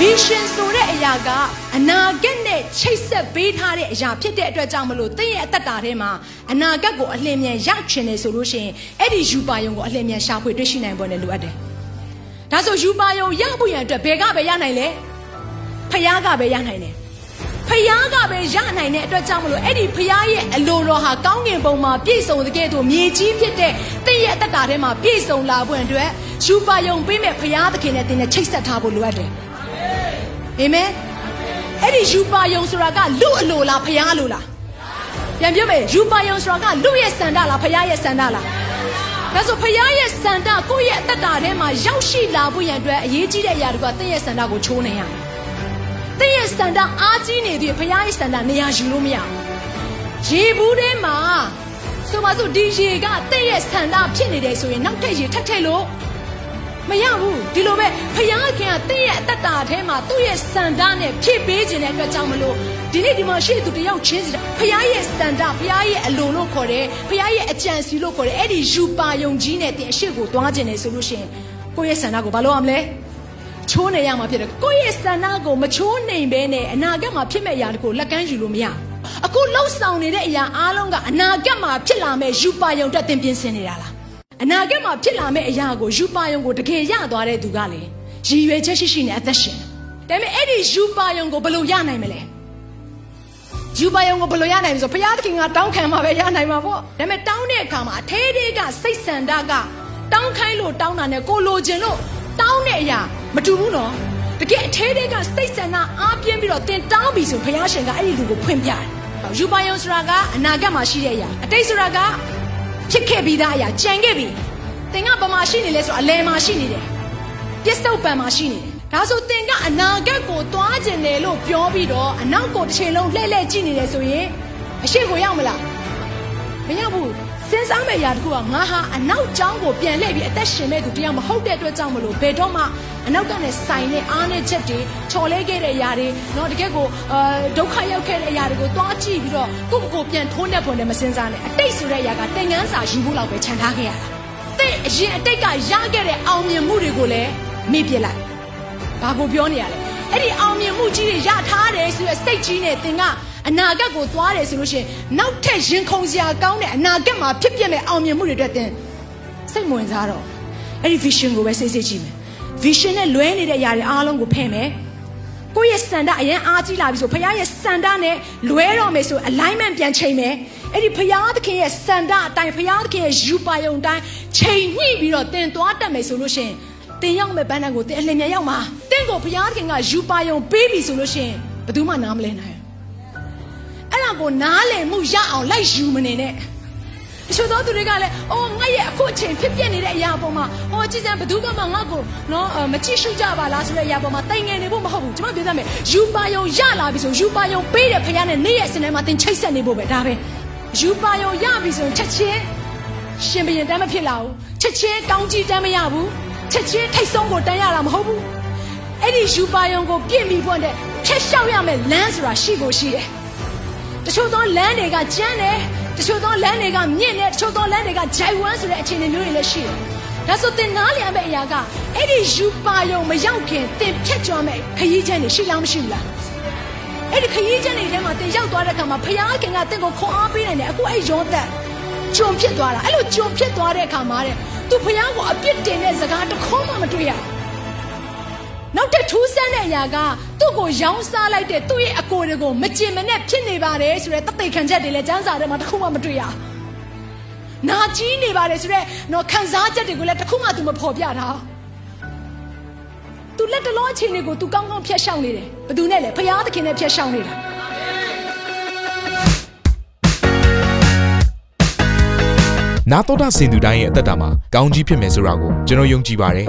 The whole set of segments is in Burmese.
vision ဆိုတဲ့အရာကအနာဂတ်နဲ့ချိတ်ဆက်ပေးထားတဲ့အရာဖြစ်တဲ့အတွက်ကြောင့်မလို့သင်ရဲ့အသက်တာထဲမှာအနာဂတ်ကိုအလင်းမြန်ရချင်တယ်ဆိုလို့ရှိရင်အဲ့ဒီယူပါယုံကိုအလင်းမြန်ရှာဖွေတွေ့ရှိနိုင်ဖို့လည်းလိုအပ်တယ်။ဒါဆိုယူပါယုံရဖို့ရန်အတွက်ဘယ်ကပဲရနိုင်လဲ။ဖယားကပဲရနိုင်တယ်။ဖယားကပဲရနိုင်တဲ့အတွက်ကြောင့်မလို့အဲ့ဒီဖယားရဲ့အလိုတော်ဟာကောင်းကင်ဘုံမှာပြည့်စုံတဲ့ကဲ့သို့မြေကြီးဖြစ်တဲ့သင်ရဲ့အသက်တာထဲမှာပြည့်စုံလာဖို့အတွက်ယူပါယုံပေးမဲ့ဖယားသခင်နဲ့သင်နဲ့ချိတ်ဆက်ထားဖို့လိုအပ်တယ်။ အာမင်အဲ့ဒီယူပါယုံဆိုတာကလူအလိုလားဖရားအလိုလားပြန်ပြောမယ်ယူပါယုံဆိုတာကလူရဲ့စန္ဒလားဖရားရဲ့စန္ဒလားဒါဆိုဖရားရဲ့စန္ဒကိုယ့်ရဲ့အသက်တာထဲမှာရောက်ရှိလာဖို့ရန်အတွက်အရေးကြီးတဲ့အရာတွေကသင်ရဲ့စန္ဒကိုချိုးနေရမယ်သင်ရဲ့စန္ဒအားကြီးနေသည်ဖရားရဲ့စန္ဒနေရာယူလို့မရဘူးရေဘူးထဲမှာဆိုပါစို့ဒီရေကသင်ရဲ့စန္ဒဖြစ်နေတယ်ဆိုရင်နောက်ထပ်ရေထပ်ထည့်လို့ မရဘူးဒီလိုပဲဖယားခင်ကတင့်ရဲ့အတ္တထဲမှာသူ့ရဲ့စန္ဒနဲ့ဖြည့်ပေးခြင်းတဲ့အတွက်ကြောင့်မလို့ဒီနေ့ဒီမှာရှိသူတယောက်ချင်းစီဖယားရဲ့စန္ဒဖယားရဲ့အလိုလို့ခေါ်တယ်ဖယားရဲ့အကြံစီလို့ခေါ်တယ်အဲ့ဒီယူပါယုံကြီးနဲ့တင်အရှိကိုသွားခြင်းတယ်ဆိုလို့ရှိရင်ကိုယ့်ရဲ့စန္ဒကိုဘာလုပ်ရမလဲချိုးနေရမှာဖြစ်တယ်ကိုယ့်ရဲ့စန္ဒကိုမချိုးနိုင်ဘဲနဲ့အနာဂတ်မှာဖြစ်မဲ့အရာတကိုလက်ကမ်းယူလို့မရအခုလှုပ်ဆောင်နေတဲ့အရာအားလုံးကအနာဂတ်မှာဖြစ်လာမဲ့ယူပါယုံတက်တင်ပြင်ဆင်နေတာလား အနာဂတ်မှာဖြစ်လာမယ့်အရာကိုယူပါယုံကိုတကယ်ရသွားတဲ့သူကလေရည်ရွယ်ချက်ရှိရှိနဲ့အသက်ရှင်ဒါပေမဲ့အဲ့ဒီယူပါယုံကိုဘယ်လိုရနိုင်မလဲယူပါယုံကိုဘယ်လိုရနိုင်မလဲဆိုဘုရားသခင်ကတောင်းခံမှာပဲရနိုင်မှာပေါ့ဒါပေမဲ့တောင်းတဲ့အခါမှာအသေးသေးကစိတ်ဆန္ဒကတောင်းခိုင်းလို့တောင်းတာနဲ့ကိုလိုချင်လို့တောင်းတဲ့အရာမတူဘူးနော်တကယ်အသေးသေးကစိတ်ဆန္ဒအားပြင်းပြီးတော့တင်တောင်းပြီဆိုဘုရားရှင်ကအဲ့ဒီလူကိုဖွင့်ပြတယ်ယူပါယုံဆိုတာကအနာဂတ်မှာရှိတဲ့အရာအတိတ်ဆိုတာက ဖြစ်ခဲ့ပြီးသားအရာကြံခဲ့ပြီသင်ကဘာမှရှိနေလဲဆိုတော့အလဲမှာရှိနေတယ်ပြစ္ဆုတ်ပံမှာရှိနေတယ်ဒါဆိုသင်ကအနာဂတ်ကိုသွားကျင်တယ်လို့ပြောပြီးတော့အနောက်ကိုတစ်ချိန်လုံးလှည့်လှည့်ကြည့်နေတယ်ဆိုရင်အရှိကိုရောက်မလားမရောက်ဘူး စဉ်းစားမယ့်အရာတခုကငါဟာအနောက်ကျောင်းကိုပြန်လှည့်ပြီးအသက်ရှင်မဲ့သူတရားမဟုတ်တဲ့အတွက်ကြောင့်မလို့ဘယ်တော့မှအနောက်ကနေဆိုင်တဲ့အားနဲ့ချက်တွေချော်လဲခဲ့တဲ့အရာတွေတော့တကယ်ကိုအာဒုက္ခရောက်ခဲ့တဲ့အရာတွေကိုသွားကြည့်ပြီးတော့ကိုယ့်ကိုယ်ပြန်ထိုးနှက်ဖို့လည်းမစဉ်းစားနဲ့အတိတ်ဆိုတဲ့အရာကသင်ငန်းစာယူဖို့လောက်ပဲခြံထားခဲ့ရတာတဲ့အရင်အတိတ်ကရခဲ့တဲ့အောင်မြင်မှုတွေကိုလည်းမေ့ပြစ်လိုက်ဘာကိုပြောနေရလဲအဲ့ဒီအောင်မြင်မှုကြီးတွေရထားတယ်ဆိုရယ်စိတ်ကြီးနဲ့သင်က အနာဂတ်ကိုသွားတယ်ဆိုလို့ရှိရင်နောက်ထပ်ရင်ခုန်စရာကောင်းတဲ့အနာဂတ်မှာဖြစ်ပြမဲ့အောင်မြင်မှုတွေအတွက်သင်စိတ်ဝင်စားတော့အဲ့ဒီ vision ကိုပဲစိတ်စိတ်ကြည့်မယ် vision နဲ့လွဲနေတဲ့အရာတွေအားလုံးကိုဖယ်မယ်ကိုယ့်ရဲ့စန္ဒအရင်အားကြီးလာပြီဆိုဖခင်ရဲ့စန္ဒနဲ့လွဲတော့မယ်ဆို alignment ပြန်ချိန်မယ်အဲ့ဒီဖခင်သခင်ရဲ့စန္ဒအတိုင်းဖခင်သခင်ရဲ့ယူပါယုံတိုင်းချိန်ညှိပြီးတော့တင်သွားတတ်မယ်ဆိုလို့ရှိရင်တင်ရောက်မဲ့ဘန်းတန်းကိုတင်အလင်းမြန်ရောက်မှာတင့်ကိုဖခင်သခင်ကယူပါယုံပေးပြီဆိုလို့ရှိရင်ဘယ်သူမှနားမလဲနိုင်အဲ့ဒါ ကိုနားလည်မှုရအောင်လိုက်ယူမနေနဲ့တချို့သောသူတွေကလည်းအော်ငါရဲ့အခုအချိန်ဖြစ်ပြနေတဲ့အရာပေါ်မှာဟောကြည်စံဘယ်သူမှငါ့ကိုနော်မကြည့်ရှုကြပါလားဆိုတဲ့အရာပေါ်မှာတိုင်ငယ်နေဖို့မဟုတ်ဘူးကျွန်မပြောသမယ်ယူပါယုံရလာပြီဆိုယူပါယုံပေးတဲ့ဖခင်နဲ့နေ့ရက်စနေမှာသင်ချိတ်ဆက်နေဖို့ပဲဒါပဲယူပါယုံရပြီဆိုချက်ချင်းရှင်ဘရင်တမ်းမဖြစ်လာဘူးချက်ချင်းကောင်းကြီးတမ်းမရဘူးချက်ချင်းထိတ်ဆုံးကိုတန်းရတာမဟုတ်ဘူးအဲ့ဒီယူပါယုံကိုပြင့်ပြီးဖို့တဲ့ဖြတ်လျှောက်ရမယ်လမ်းဆိုတာရှိကိုရှိတယ် တချို့သောလမ်းတွေကကျန်းတယ်တချို့သောလမ်းတွေကမြင့်နေတချို့သောလမ်းတွေကဂျိုင်ဝမ်းဆိုတဲ့အခြေအနေမျိုးတွေလည်းရှိတယ်။ဒါဆိုသင်နားလည်ရမယ့်အရာကအဲ့ဒီယူပါယုံမရောက်ခင်သင်ဖြတ်ကျော်မယ့်ခရီးချမ်းတွေရှိလားမရှိဘူးလား။အဲ့ဒီခရီးချမ်းတွေထဲမှာသင်ရောက်သွားတဲ့အခါမှာဖခင်ကသင်ကိုခွန်အားပေးနိုင်တယ်အခုအဲ့ရောသက်ကြုံဖြစ်သွားတာအဲ့လိုကြုံဖြစ်သွားတဲ့အခါမှာတဲ့သူဖခင်ကိုအပြစ်တင်တဲ့စကားတစ်ခေါမှမတွေ့ရဘူး။ နောက်တစ်ထူးဆန်းတဲ့အရာကသူ့ကိုရောင်းစားလိုက်တဲ့သူ့ရဲ့အကိုတွေကိုမကျင်မနဲ့ဖြစ်နေပါတယ်ဆိုတဲ့တသိခံချက်တွေလည်းစမ်းစာထဲမှာတစ်ခုမှမတွေ့ရ။နာကြီးနေပါတယ်ဆိုတဲ့နော်ခံစားချက်တွေကိုလည်းတစ်ခုမှသူမဖော်ပြတာ။ तू လက်တလုံးအချိန်တွေကို तू ကောင်းကောင်းဖျက်ရှောင်နေတယ်။ဘယ်သူနဲ့လဲဖရာသခင်နဲ့ဖျက်ရှောင်နေတာ။နာတော်တာစင်သူတိုင်းရဲ့အသက်တာမှာကောင်းကြီးဖြစ်မယ်ဆိုတာကိုကျွန်တော်ယုံကြည်ပါတယ်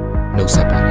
နှုတ်ဆက်ပါတယ်